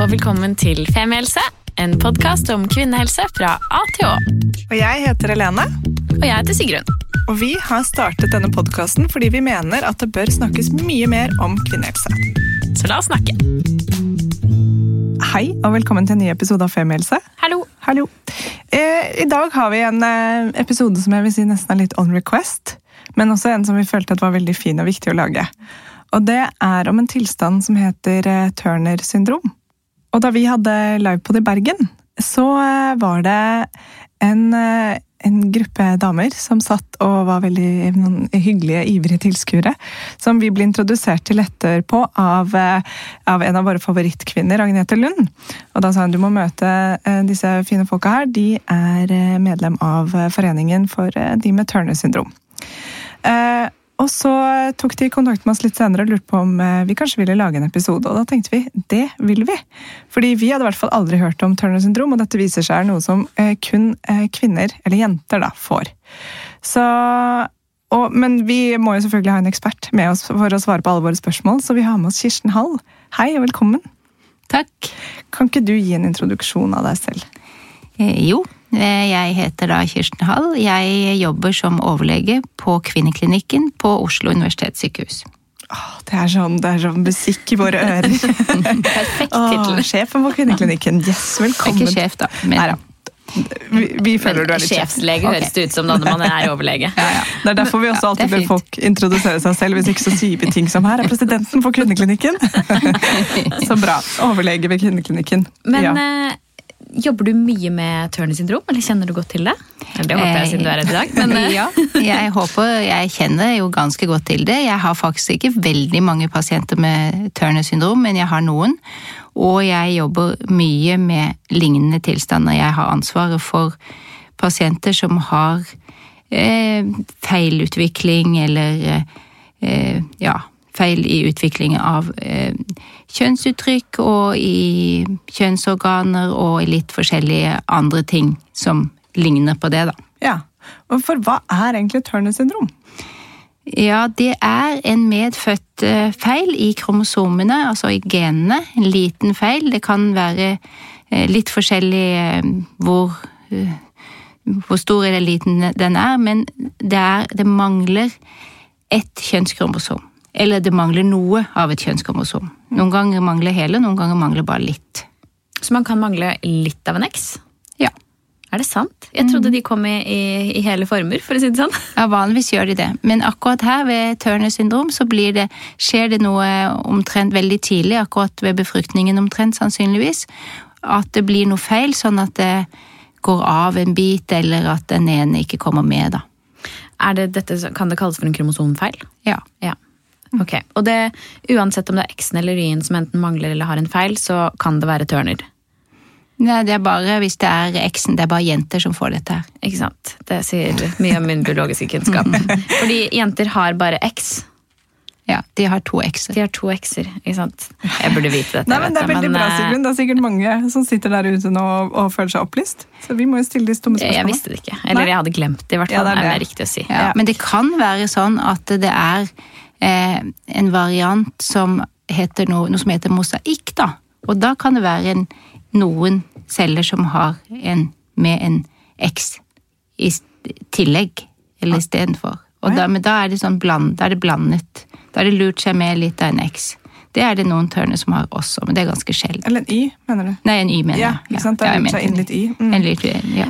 og velkommen til Femihelse, en podkast om kvinnehelse fra A til Å. Og jeg heter Helene, Og jeg heter Sigrun. og vi har startet denne podkasten fordi vi mener at det bør snakkes mye mer om kvinnehelse. Så la oss snakke. Hei, og velkommen til en ny episode av Femihelse. Hallo. Hallo. Eh, I dag har vi en eh, episode som jeg vil si nesten er litt on request, men også en som vi følte at var veldig fin og viktig å lage. Og det er om en tilstand som heter eh, Turner syndrom. Og da vi hadde livepod i Bergen, så eh, var det en, eh, en gruppe damer som satt og var veldig noen hyggelige, ivrige tilskuere, som vi ble introdusert til etterpå av, eh, av en av våre favorittkvinner, Agnete Lund. Og da sa hun du må møte disse fine folka her. De er medlem av foreningen for de med Turner syndrom. Eh, og så tok de kontakt med oss litt senere og lurte på om eh, vi kanskje ville lage en episode. Og da tenkte vi det vil vi. Fordi vi hadde i hvert fall aldri hørt om Turner syndrom, og dette viser seg er noe som eh, kun eh, kvinner, eller jenter, da, får. Så og, men vi må jo selvfølgelig ha en ekspert med oss for å svare på alle våre spørsmål, så vi har med oss Kirsten Hall. Hei og velkommen. Takk. Kan ikke du gi en introduksjon av deg selv? Eh, jo, jeg heter da Kirsten Hall. Jeg jobber som overlege på Kvinneklinikken på Oslo universitetssykehus. Åh, det, er sånn, det er sånn musikk i våre ører. Perfekt tittel. Sjefen på Kvinneklinikken. Yes, velkommen. ikke sjef, da. Men, Neida. Vi, vi føler du er litt sjef. Sjefslege okay. høres det ut som da når man er overlege. Det er derfor vi også alltid ber folk introdusere seg selv. Hvis ikke så sier vi ting som her er presidenten for Kvinneklinikken. Så bra. Overlege ved Kvinneklinikken. Men ja. eh, jobber du mye med Turner syndrom, eller kjenner du godt til det? Det håper jeg siden du er her i dag. Men, eh, ja, jeg håper Jeg kjenner jo ganske godt til det. Jeg har faktisk ikke veldig mange pasienter med Turner syndrom, men jeg har noen. Og jeg jobber mye med lignende tilstander. Jeg har ansvaret for pasienter som har eh, feilutvikling eller eh, ja, feil i utvikling av eh, kjønnsuttrykk og i kjønnsorganer og i litt forskjellige andre ting som ligner på det, da. ja. For hva er egentlig Turner syndrom? Ja, det er en medfødt eh, feil i kromosomene, altså i genene. En liten feil. Det kan være eh, litt forskjellig eh, hvor, hvor stor eller liten den er, men det, er, det mangler ett kjønnskromosom. Eller det mangler noe av et kjønnskromosom. Noen ganger mangler hele, noen ganger mangler bare litt. Så man kan mangle litt av en X? Ja. Er det sant? Jeg trodde de kom i, i, i hele former, for å si det sånn. Ja, vanligvis gjør de det, men akkurat her ved Turner syndrom så blir det, skjer det noe omtrent veldig tidlig, akkurat ved befruktningen omtrent sannsynligvis, at det blir noe feil, sånn at det går av en bit, eller at den ene ikke kommer med, da. Er det dette, kan det kalles for en kromosomfeil? Ja. Ja. Ok, Og det, uansett om det er X-en eller Y-en som enten mangler eller har en feil, så kan det være Turner. Nei, det er bare hvis det er eksen, det er bare jenter som får dette her. Ikke sant? Det sier mye om min biologiske kunnskap. Fordi jenter har bare X. Ja, de har to ekser. De har to X-er. ikke sant? Jeg burde vite dette. Nei, men Det er veldig men, bra, eh, Sigrun. Det er sikkert mange som sitter der ute nå og, og føler seg opplyst. Så vi må jo stille de dumme spørsmålene. jeg visste det ikke. Eller Nei. jeg hadde glemt det, i hvert Ja, fall. det er er det. er riktig å si. Ja, men det kan være sånn at det er en variant som heter noe, noe som heter mosaikk, da. Og da kan det være en, noen celler som har en med en X i tillegg, eller istedenfor. Og da, men da er det sånn bland, da er det blandet. Da er det lurt seg med litt av en X. Det er det noen tørner som har også, men det er ganske sjelden. Eller en Y, mener du? Nei, en Y, mener Ja, jeg. ikke sant? Da Ja, jeg mente inn litt Y. Mm. En litt, ja.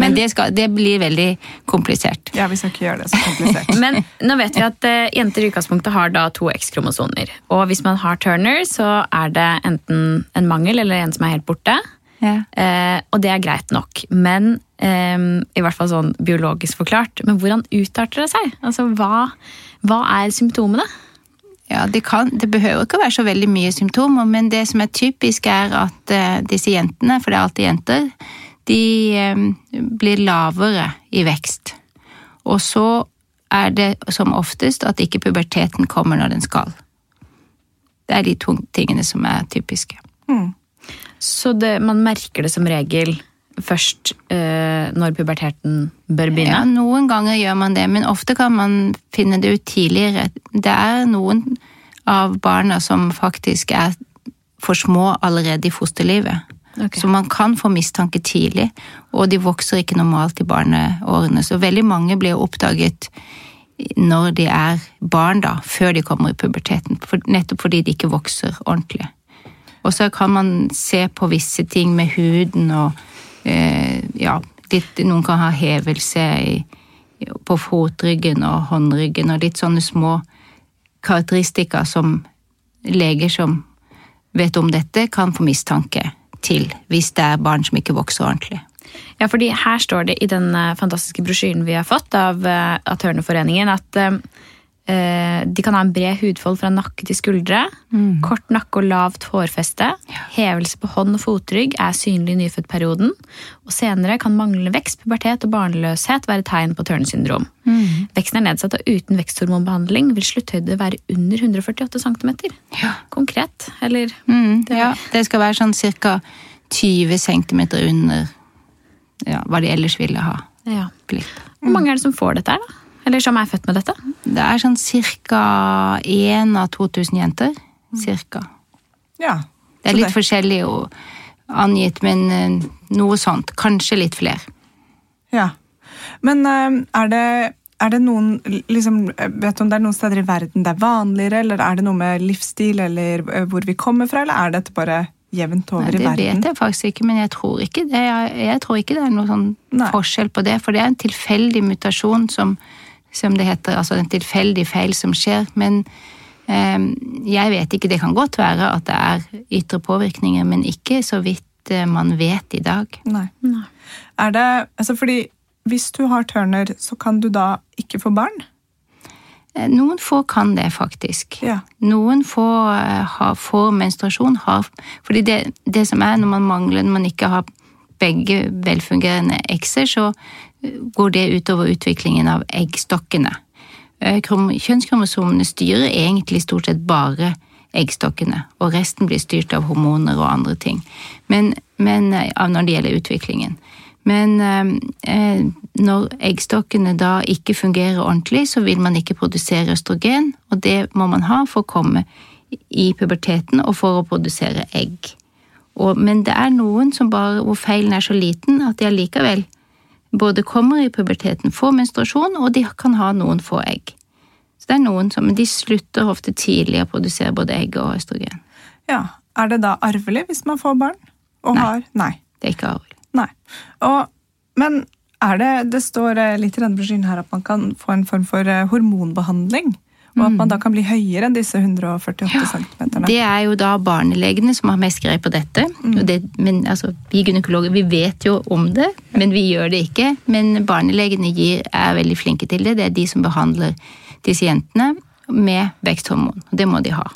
Men, det, skal, det blir veldig komplisert. Ja, vi skal ikke gjøre det så komplisert. Men nå vet vi at uh, jenter i utgangspunktet har da to X-kromosoner. Og hvis man har Turner, så er det enten en mangel eller en som er helt borte. Ja. Uh, og det er greit nok. Men um, i hvert fall sånn biologisk forklart. Men hvordan utarter det seg? Altså, hva, hva er symptomene? Ja, det, kan, det behøver ikke å være så veldig mye symptomer, men det som er typisk er at uh, disse jentene, for det er alltid jenter, de eh, blir lavere i vekst. Og så er det som oftest at ikke puberteten kommer når den skal. Det er de to tingene som er typiske. Så det, man merker det som regel først eh, når puberteten bør begynne? Ja, noen ganger gjør man det, men ofte kan man finne det ut tidligere. Det er noen av barna som faktisk er for små allerede i fosterlivet. Ok. Så man kan få mistanke tidlig, og de vokser ikke normalt i barneårene. Så veldig mange blir oppdaget når de er barn, da, før de kommer i puberteten. Nettopp fordi de ikke vokser ordentlig. Og så kan man se på visse ting med huden og eh, ja, litt, noen kan ha hevelse i, på fotryggen og håndryggen og litt sånne små karakteristikker som leger som vet om dette, kan få mistanke til hvis det er barn som ikke vokser ordentlig. Ja, fordi her står det i den eh, fantastiske brosjyren vi har fått av, eh, at eh, eh, de kan ha en bred hudfold fra nakke til skuldre, kort nakke og lavt hårfeste, hevelse på hånd og fotrygg er synlig i nyfødtperioden, og senere kan manglende vekst, pubertet og barnløshet være tegn på tørnesyndrom. Veksten er nedsatt, og uten veksthormonbehandling vil slutthøyde være under 148 cm. Ja. Konkret, eller Mm, ja, det skal være sånn ca. 20 cm under ja, hva de ellers ville ha ja. Hvor mange er det som får dette her, da? Eller som er født med dette? Det er sånn ca. 1 av 2000 jenter. Cirka. Ja. Det er litt litt forskjellig angitt, men eh, noe sånt. Kanskje litt flere. Ja. Men eh, er det, er det noen liksom, Vet du om det er noen steder i verden det er vanligere, eller er det noe med livsstil eller eh, hvor vi kommer fra, eller er dette bare jevnt over Nei, i det vet jeg faktisk ikke, men jeg tror ikke det, jeg, jeg tror ikke det er noen sånn Nei. forskjell på det. For det er en tilfeldig mutasjon som, som det heter, altså en tilfeldig feil som skjer. Men eh, jeg vet ikke. Det kan godt være at det er ytre påvirkninger, men ikke så vidt eh, man vet i dag. Nei. Nei. Er det, altså fordi hvis du har Turner, så kan du da ikke få barn? Eh, Noen få kan det, faktisk. Ja. Noen få eh, har, får menstruasjon, har Fordi det, det som er når man mangler, når man ikke har begge velfungerende ekser, så går det utover utviklingen av eggstokkene. Eh, Kjønnskromosomene styrer egentlig stort sett bare eggstokkene, og resten blir styrt av hormoner og andre ting. Men, men eh, når det gjelder utviklingen. Men eh, eh, når eggstokkene da ikke fungerer ordentlig, så vil man ikke produsere østrogen, og det må man ha for å komme i puberteten og for å produsere egg. Og, men det er noen som bare, hvor feilen er så liten at de allikevel både kommer i puberteten, får menstruasjon, og de kan ha noen få egg. Så det er noen som, men de slutter ofte tidlig å produsere både egg og østrogen. ja. Er det da arvelig hvis man får barn? Og Nei. Har? Nei. Det er ikke arvelig. Nei. Og, men er det Det står eh, litt i denne brosjyren her at man kan få en form for eh, hormonbehandling. Og at man da kan bli høyere enn disse 148 Ja, cm. Det er jo da barnelegene som har mest greie på dette. Og det men altså, vi gynekologer vi vet jo om det, men vi gjør det ikke. Men barnelegene gir, er veldig flinke til det. Det er de som behandler disse jentene med veksthormon. og Det må de ha.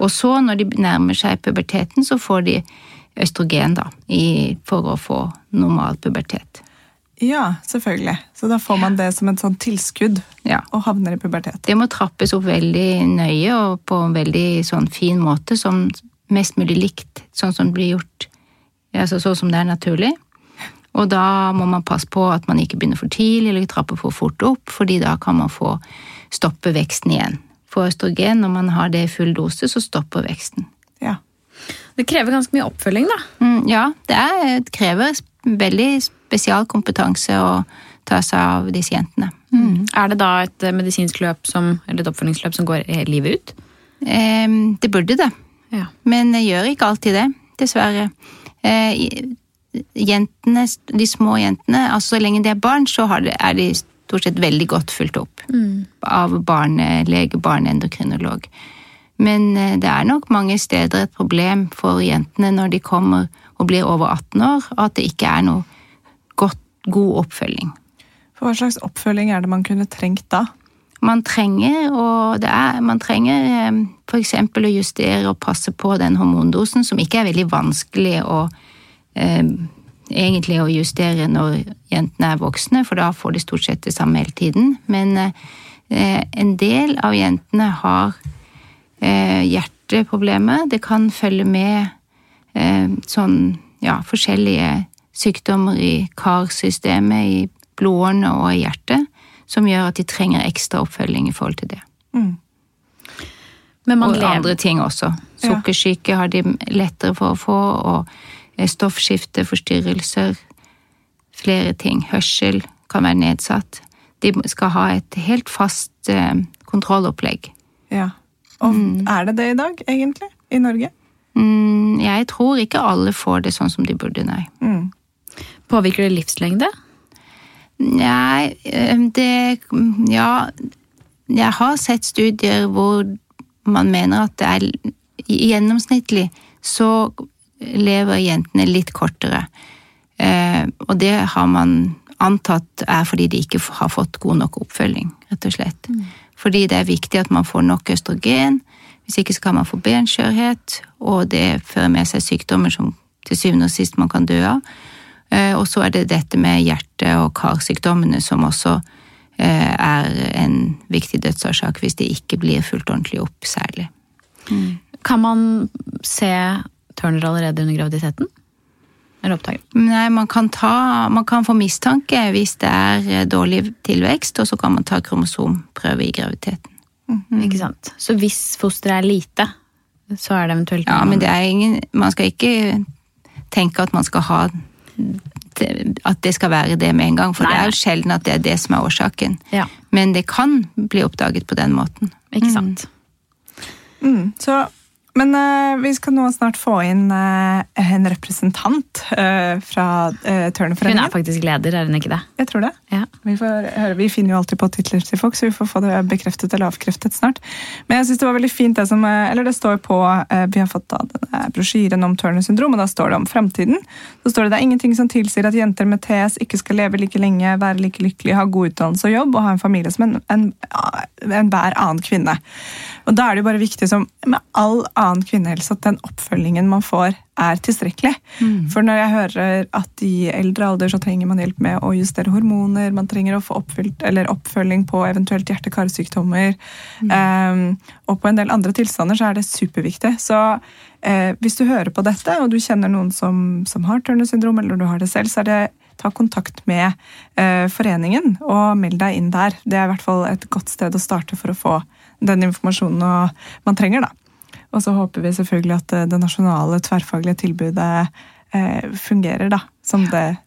Og så, når de nærmer seg puberteten, så får de østrogen da, i, for å få normal pubertet. Ja, selvfølgelig. Så da får man det som et sånn tilskudd Ja. og havner i pubertet. Det må trappes opp veldig nøye og på en veldig sånn fin måte, som mest mulig likt, sånn som det blir gjort, altså sånn som det er naturlig. Og da må man passe på at man ikke begynner for tidlig eller trapper for fort opp, fordi da kan man få stoppe veksten igjen. For østrogen, når man har det i full dose, så stopper veksten. Ja. Det krever ganske mye oppfølging, da. Mm, ja, det, er, det krever veldig spesialkompetanse å ta seg av disse jentene. Mm. Er det da et eh, medisinsk løp som, eller et oppfølgingsløp som går livet ut? Eh, det burde det. Ja. Men jeg gjør ikke alltid det, dessverre. Eh, jentene, de små jentene, altså så lenge de er barn, så har det, er de stort sett veldig godt fulgt opp av barnelege, barneendokrinolog. Men eh, det er nok mange steder et problem for jentene når de kommer og blir over 18 år, at det ikke er noe god oppfølging. For hva slags oppfølging er det man kunne trengt da? Man trenger, og det er, man trenger eh, for eksempel å justere og passe på den hormondosen, som ikke er veldig vanskelig å eh, egentlig å justere når jentene er voksne, for da får de stort sett det samme hele tiden. Men eh, en del av jentene har eh, hjerteproblemer. Det kan følge med eh, sånn, ja, forskjellige sykdommer i karsystemet, i blodårene og i hjertet, som gjør at de trenger ekstra oppfølging i forhold til det. Men man og lever andre ting også. Sukkersyke har de lettere for å få, og eh, stoffskifteforstyrrelser. Flere ting. Hørsel kan være nedsatt. De skal ha et helt fast eh, kontrollopplegg. Ja. Og er det det i dag, egentlig? I Norge? Mm, jeg tror ikke alle får det sånn som de burde, nei. Mm. Påvirker det livslengde? Nei, eh, det Ja, jeg har sett studier hvor man mener at det er gjennomsnittlig så lever jentene litt kortere. Eh, og det har man antatt er fordi de ikke har fått god nok oppfølging, rett og slett. Fordi det er viktig at man får nok østrogen, hvis ikke så kan man få benskjørhet, og det fører med seg sykdommer som til syvende og sist man kan dø av. Eh, Og så er det dette med hjerte- og karsykdommene som også eh, er en viktig dødsårsak hvis det ikke blir fulgt ordentlig opp, særlig. Kan man se Turner allerede under graviditeten? Eller oppdaget? Nei, man kan, ta, man kan få mistanke hvis det er eh, dårlig tilvekst, og så kan man ta kromosomprøve i graviditeten. Ikke sant? Så hvis fosteret er lite, så er det eventuelt Ja, men det er ingen Man skal ikke tenke at man skal ha At det skal være det med en gang, for Nei, det er jo sjelden at det er det som er årsaken. Ja, Men det kan bli oppdaget på den måten. ikke sant? Mm. Så, men uh, vi skal nå snart få inn uh, en representant uh, fra uh, Hun er faktisk leder, er hun ikke det? Jeg tror det. Ja. Vi, får høre, vi finner jo alltid på titler til folk, så vi får få det bekreftet eller avkreftet snart. Men jeg synes det var veldig fint det som Eller det står på Vi har fått da denne brosjyren om Turner syndrom, og da står det om fremtiden. Så står det det er ingenting som tilsier at jenter med TS ikke skal leve like lenge, være like lykkelige, ha god utdannelse og jobb og ha en familie som en, en, en hver annen kvinne. Og da er det jo bare viktig som med all annen kvinnehelse at den oppfølgingen man får, er tilstrekkelig. For når jeg hører at i eldre alder så trenger man hjelp med å justere hormoner, man trenger å få oppfylt, eller oppfølging på eventuelt hjerte-karsykdommer, eh, og på en del andre tilstander, så er det superviktig. Så uh, hvis du hører på dette, og du kjenner noen som, som har Turner syndrom, eller du har det selv, så er det ta kontakt med eh, foreningen og meld deg inn der. Det er i hvert fall et godt sted å starte for å få den informasjonen man trenger. da. Og så håper vi selvfølgelig at eh, det nasjonale tverrfaglige tilbudet eh, fungerer da, som det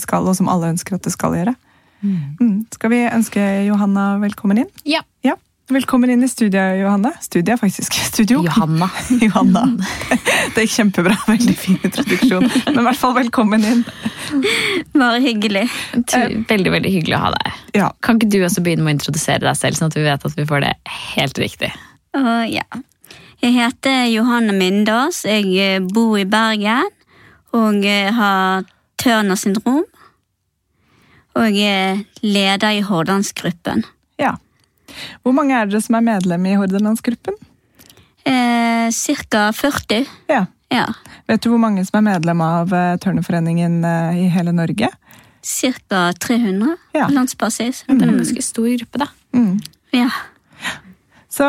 skal, og som alle ønsker at det skal gjøre. Mm. Skal vi ønske Johanna velkommen inn? Ja. Ja. Velkommen inn i studiet, Johanne. Studiet, faktisk. Studio. Johanna. Johanna. Det gikk kjempebra. Veldig fin introduksjon. Men i hvert fall velkommen inn. Bare hyggelig. Veldig veldig hyggelig å ha deg. Ja. Kan ikke du også begynne med å introdusere deg selv, sånn at vi vet at vi får det helt riktig? Uh, ja. Jeg heter Johanne Mindås. Jeg eh, bor i Bergen og eh, har Turner syndrom. Og jeg er leder i Hordalandsgruppen. ja. Hvor mange er dere som er medlem i Hordalandsgruppen? Eh, Cirka 40. Ja. Ja. Vet du hvor mange som er medlem av eh, Turnerforeningen eh, i hele Norge? Cirka 300 Ja. på landsbasis. Det er en Mm. ganske stor gruppe, da. Mm. Ja. Så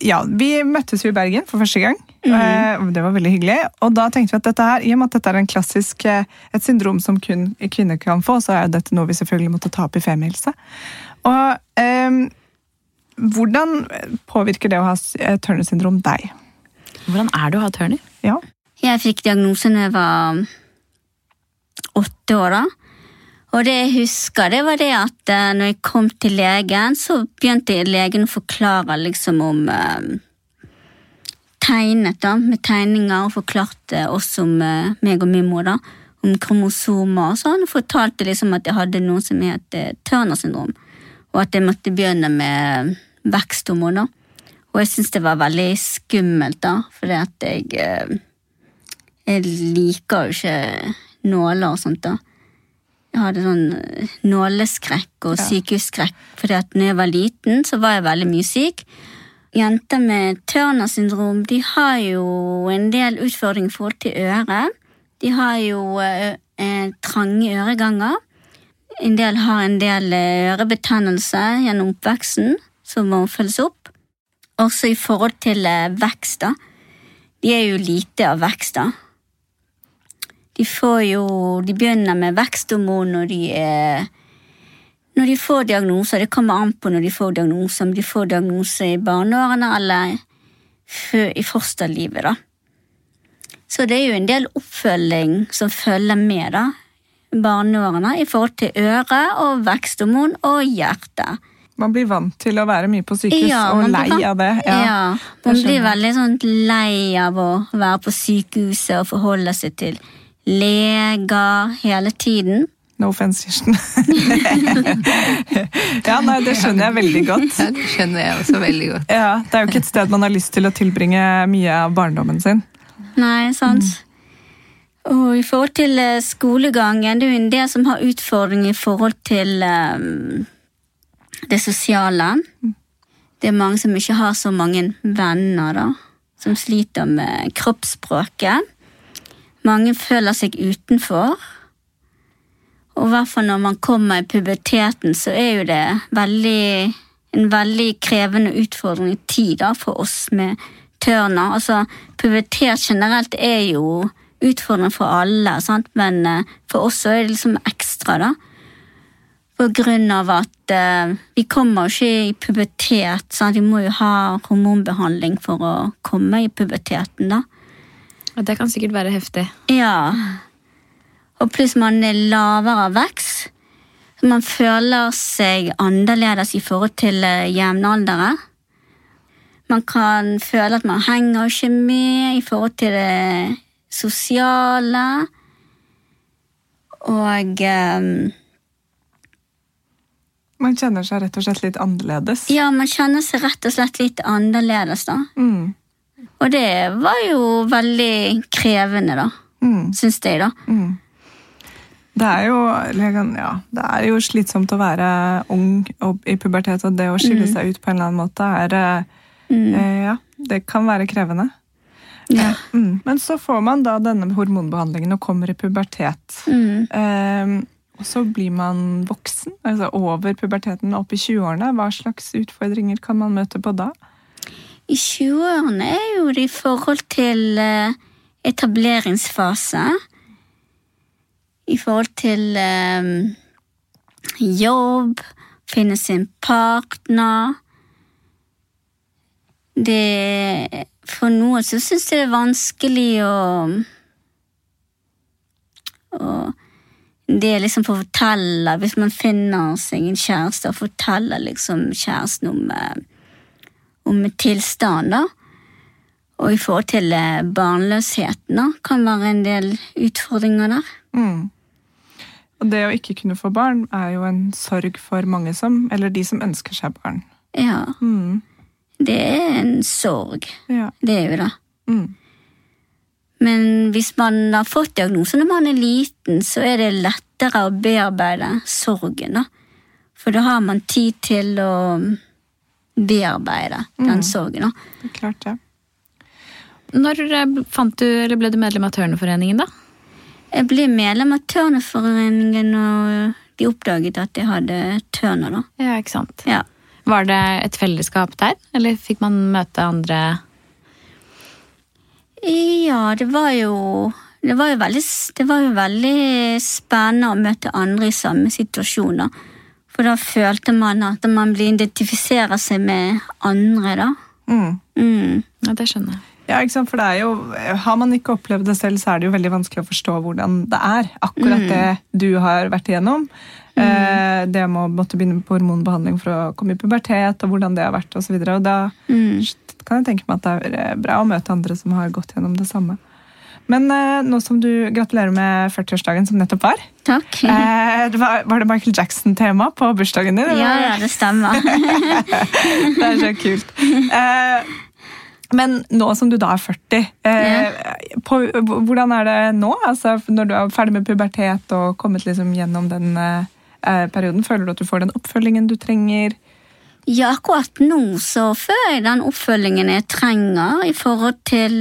ja, vi møttes jo i Bergen for første gang. Mm. Det var veldig hyggelig. Og da tenkte vi at dette her, i og med at dette er en klassisk, eh, et syndrom som kun kvinner kan få, så er dette noe vi selvfølgelig måtte ta opp i Femihelse. Og eh, hvordan påvirker det å ha eh, Turner syndrom deg? Hvordan er det å ha Turner? Ja. Jeg fikk diagnosen da jeg var åtte år. da. Og det jeg husker, det var det at eh, når jeg kom til legen, så begynte legen å forklare liksom om eh, Tegnet da, med tegninger, og forklarte oss om eh, meg og min mor da, om kromosomer og sånn. Fortalte liksom at jeg hadde noe som het Turner syndrom, og at jeg måtte begynne med veksthormoner. Og jeg syntes det var veldig skummelt, da, fordi at jeg Jeg liker jo ikke nåler og sånt, da. Jeg hadde sånn eh, nåleskrekk og Ja. sykehusskrekk, fordi at når jeg var liten, så var jeg veldig mye syk. Jenter med Turner syndrom de har jo en del utfordringer i forhold til øret. De har jo eh, eh, trange øreganger. En del har en del eh, ørebetennelse gjennom oppveksten, som må følges opp. Også i forhold til vekst, da. De er jo lite av vekst, da. De får jo De begynner med veksthormon når de er Når de får diagnoser. Det kommer an på når de får diagnoser. Om de får diagnose i barneårene eller i fosterlivet, da. Så det er jo en del oppfølging som følger med, da. Barneårene i forhold til øre og veksthormon og hjerte. Man blir vant til å være mye på sykehus og lei av det. Ja, Ja. Man blir veldig sånn lei av å være på sykehuset og forholde seg til leger hele tiden. No offence, Kirsten. ja, nei, det skjønner jeg veldig godt. Ja, det skjønner jeg også veldig godt. Ja, Det er jo ikke et sted man har lyst til å tilbringe mye av barndommen sin. Nei, sant. Og i forhold til eh, skolegangen, det er jo en del som har utfordringer i forhold til um, det sosiale. Det er mange som ikke har så mange venner, da. Som sliter med kroppsspråket. Mange føler seg utenfor. Og i hvert fall når man kommer i puberteten, så er jo det veldig, en veldig krevende utfordrende tid da, for oss med tørner. Altså, pubertet generelt er jo utfordrende for alle, sant? men eh, for oss er det liksom ekstra, da. På grunn av at eh, vi kommer jo ikke i pubertet. Sant? Vi må jo ha hormonbehandling for å komme i puberteten, da. Og det kan sikkert være heftig. Ja. Og pluss man er lavere vekst. Så man føler seg annerledes i forhold til eh, jevnaldrende. Man kan føle at man henger ikke med i forhold til det sosiale. Og um, Man kjenner seg rett og slett litt annerledes. ja, man kjenner seg rett og slett litt annerledes, da. Mm. Og det var jo veldig krevende, da. Mm. Syns jeg, da. Mm. Det er jo ja, det er jo slitsomt å være ung i pubertet, og det å skille seg ut på en eller annen måte er mm. eh, Ja, det kan være krevende. Ja. Mm. Men så får man da denne hormonbehandlingen og kommer i pubertet. Mm. Eh, og så blir man voksen, altså over puberteten opp i 20-årene. Hva slags utfordringer kan man møte på da? I 20-årene er jo det i forhold til eh, etableringsfase. I forhold til eh, jobb, finne sin partner. Det For noen så syns jeg det er vanskelig å å det er liksom for å fortelle, hvis man finner seg en kjæreste, og forteller liksom kjæresten om om tilstand, da. Og i forhold til eh, barnløsheten, kan være en del utfordringer der. Mm. Og det å ikke kunne få barn er jo en sorg for mange som, eller de som ønsker seg barn. Ja, Mm. det er en sorg. Ja. Det er jo det. Mm. Men hvis man har fått diagnosen når man er liten, så er det lettere å bearbeide sorgen, da. For da har man tid til å bearbeide den sorgen, da. Det er klart det. Når eh, fant du, eller ble du medlem av Tørneforeningen, da? Jeg ble medlem av Tørneforeningen og de oppdaget at jeg hadde tørner. da. Ja, ikke sant. Ja. Var det et fellesskap der, eller fikk man møte andre Ja, det var jo det var, jo veldig, det var jo veldig spennende å møte andre i samme situasjon. da. For da følte man at man blir identifiserer seg med andre, da. Mm. Mm. Ja, det skjønner jeg. Ja, ikke sant? For det er jo, Har man ikke opplevd det selv, så er det jo veldig vanskelig å forstå hvordan det er. Akkurat det du har vært igjennom. Eh, det med å måtte begynne på hormonbehandling for å komme i pubertet, og hvordan det har vært osv. Da Mm. kan jeg tenke meg at det er bra å møte andre som har gått gjennom det samme. Men eh, nå som du gratulerer med 40-årsdagen som nettopp var. Takk. Eh, det var, var det Michael Jackson-tema på bursdagen din? Ja, ja, det stemmer. Det er så kult. Eh, men nå som du da er 40, eh, på, hvordan er det nå? Altså, når du er ferdig med pubertet og kommet liksom gjennom den eh, eh, perioden, føler du at du får den oppfølgingen du trenger? Ja, akkurat nå så føler jeg den oppfølgingen jeg trenger i forhold til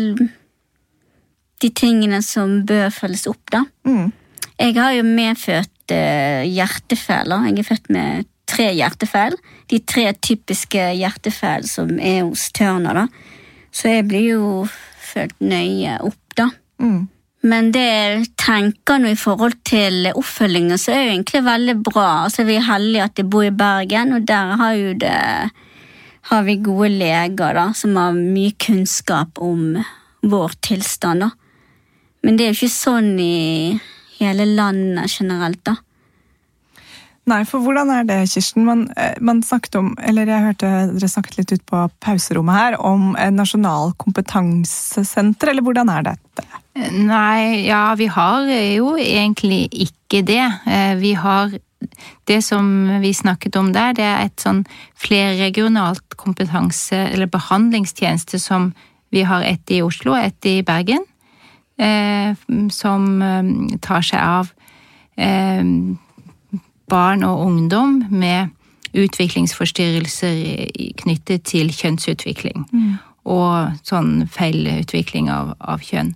de tingene som bør følges opp, da. Mm. Jeg har jo medfødt uh, hjertefeiler. Jeg er født med tre hjertefeil. De tre typiske hjertefeil som er hos Tørner, da. Så jeg blir jo følt nøye opp, da. Mm. Men det jeg tenker nå i forhold til oppfølgingen, så er det jo egentlig veldig bra. Altså, Vi er heldige at jeg bor i Bergen, og der har det har vi gode leger da, som har mye kunnskap om vår tilstand. da. Men det er jo ikke sånn i hele landet generelt, da. Nei, for hvordan er det, Kirsten? Man, eh, man snakket om, eller Jeg hørte dere snakket litt ut på pauserommet her om en nasjonal kompetansesenter, eller hvordan er dette? Nei, ja, vi har jo egentlig ikke det. Eh, Vi har det som vi snakket om der, det er et sånn flerregionalt kompetanse- eller behandlingstjeneste som vi har ett i Oslo og ett i Bergen. Eh, som eh, tar seg av eh, barn og ungdom med utviklingsforstyrrelser knyttet til kjønnsutvikling. Og sånn feilutvikling av, av kjønn.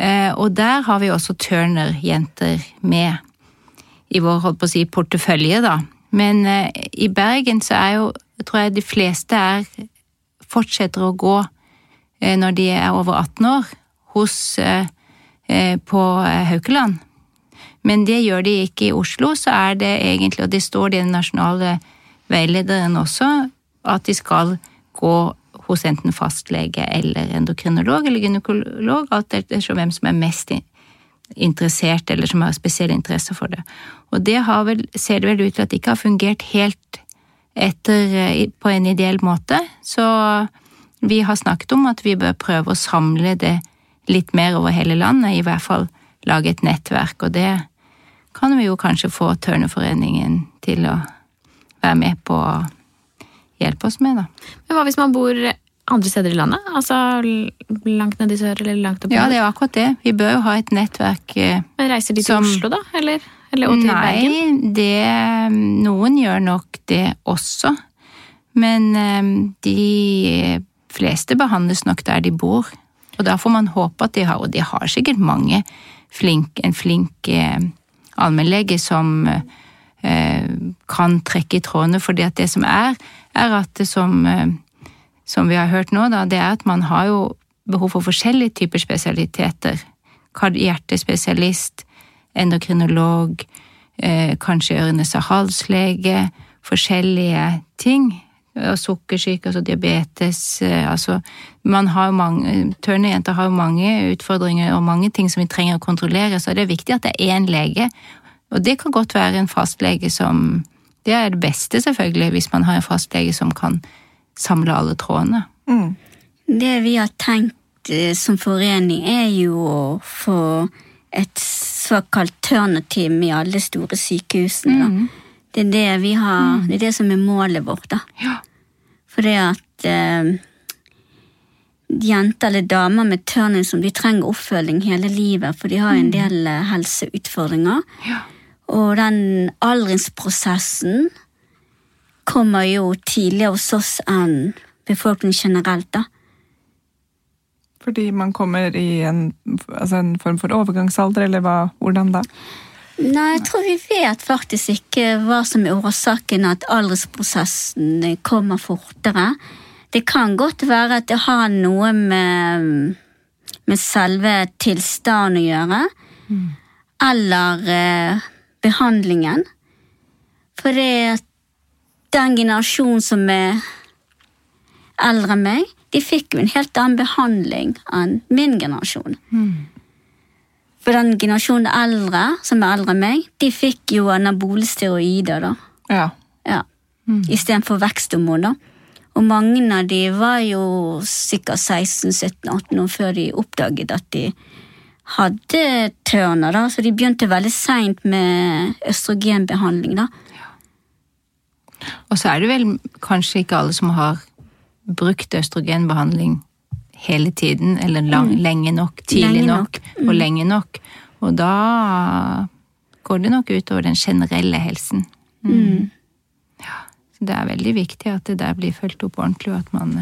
Eh, og der har vi også Turner-jenter med i vår holdt på å si, portefølje, da. Men i Bergen så er jo, tror jeg de fleste er fortsetter å gå når de er over 18 år, hos eh, eh, på eh, Haukeland. Men det gjør de ikke i Oslo, så er det egentlig, og det står det i den nasjonale veilederen også, at de skal gå hos enten fastlege eller endokrinolog eller gynekolog, alt ettersom hvem som er mest interessert eller som har spesiell interesse for det. Og det vel, ser det vel ut til at det ikke har fungert helt etter, på en ideell måte, så vi har snakket om at vi bør prøve å samle det litt mer over hele landet, i hvert fall lage et nettverk, og det kan vi jo kanskje få Tørneforeningen til å være med på å hjelpe oss med, da. Men hva hvis man bor andre steder i landet? Altså langt nede i sør eller langt opp Ja, det er jo akkurat det. Vi bør jo ha et nettverk som Men reiser de til som- Oslo, da? Eller, eller til nei, Bergen? Nei, det Noen gjør nok det også. Men eh, de fleste behandles nok der de bor. Og da får man håpe at de har, og de har sikkert mange flink, en flink eh, allmennlege som eh, kan trekke i trådene, fordi at det som er, er at det som, eh, som vi har hørt nå, da, det er at man har jo behov for forskjellige typer spesialiteter. Hjertespesialist, endokrinolog, eh, kanskje ørenes og halslege, forskjellige ting. Sukkersyke, altså diabetes, eh, altså man har mange, mange, Tørnejenter har jo mange utfordringer og mange ting som vi trenger å kontrollere, så det er viktig at det er én lege. Og det kan godt være en fastlege som Det er det beste, selvfølgelig, hvis man har en fastlege som kan samle alle trådene. Mm. Det vi har tenkt eh, som forening, er jo å få et såkalt turnerteam i alle store sykehusene. Da. Det er det vi har, det er det som er målet vårt. da. Ja. For det at eh, jenter eller damer med turnism de trenger oppfølging hele livet, for de har en del eh, helseutfordringer. Ja. Og den aldringsprosessen kommer jo tidligere hos oss enn befolkningen generelt. da. Fordi man kommer i en, altså en form for overgangsalder, eller hva, hvordan da? Nei, jeg tror vi vet faktisk ikke hva som er årsaken at aldringsprosessen kommer fortere. Det kan godt være at det har noe med, med selve tilstanden å gjøre. Eller eh, behandlingen. For det er den generasjonen som er eldre enn meg, de fikk jo en helt annen behandling enn min generasjon. For den generasjonen eldre, som er eldre enn meg, de fikk jo anabole steroider, da. Ja. Ja. Istedenfor veksthormon, da. Og mange av de var jo sikkert 16-17-18 år før de oppdaget at de hadde tørner, da. Så de begynte veldig seint med østrogenbehandling, da. Og så er det vel kanskje ikke alle som har brukt østrogenbehandling hele tiden, eller lang, lenge nok, tidlig Lenge nok, og lenge nok. Og da går det nok utover den generelle helsen. Mm. Så det er veldig viktig at det der blir fulgt opp ordentlig, og at man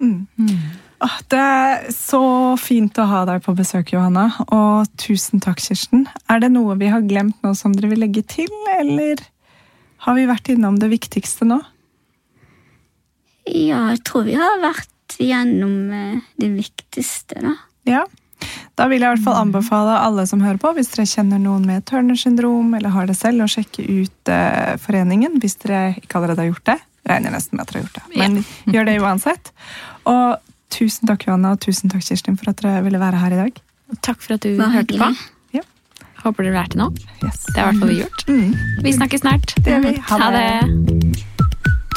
mm. Åh, Det er så fint å ha deg på besøk, Johanna. Og tusen takk, Kirsten. Er det noe vi har glemt nå som dere vil legge til, eller har vi vært innom det viktigste nå? Ja, jeg tror vi har vært gjennom eh, det viktigste, da. Ja. Da vil jeg i hvert fall anbefale alle som hører på, hvis dere kjenner noen med Turner syndrom eller har det selv, å sjekke ut eh, foreningen hvis dere ikke allerede har gjort det. regner nesten med at dere har gjort det. Men gjør det uansett. Og tusen takk, Johanna, og tusen takk, Kirstin, for at dere ville være her i dag. Takk for at du hørte på. Ja. Håper dere lærte noe. Yes. Det er i hvert fall vi gjort. Vi snakkes snart. Det gjør vi. Ha Ha det.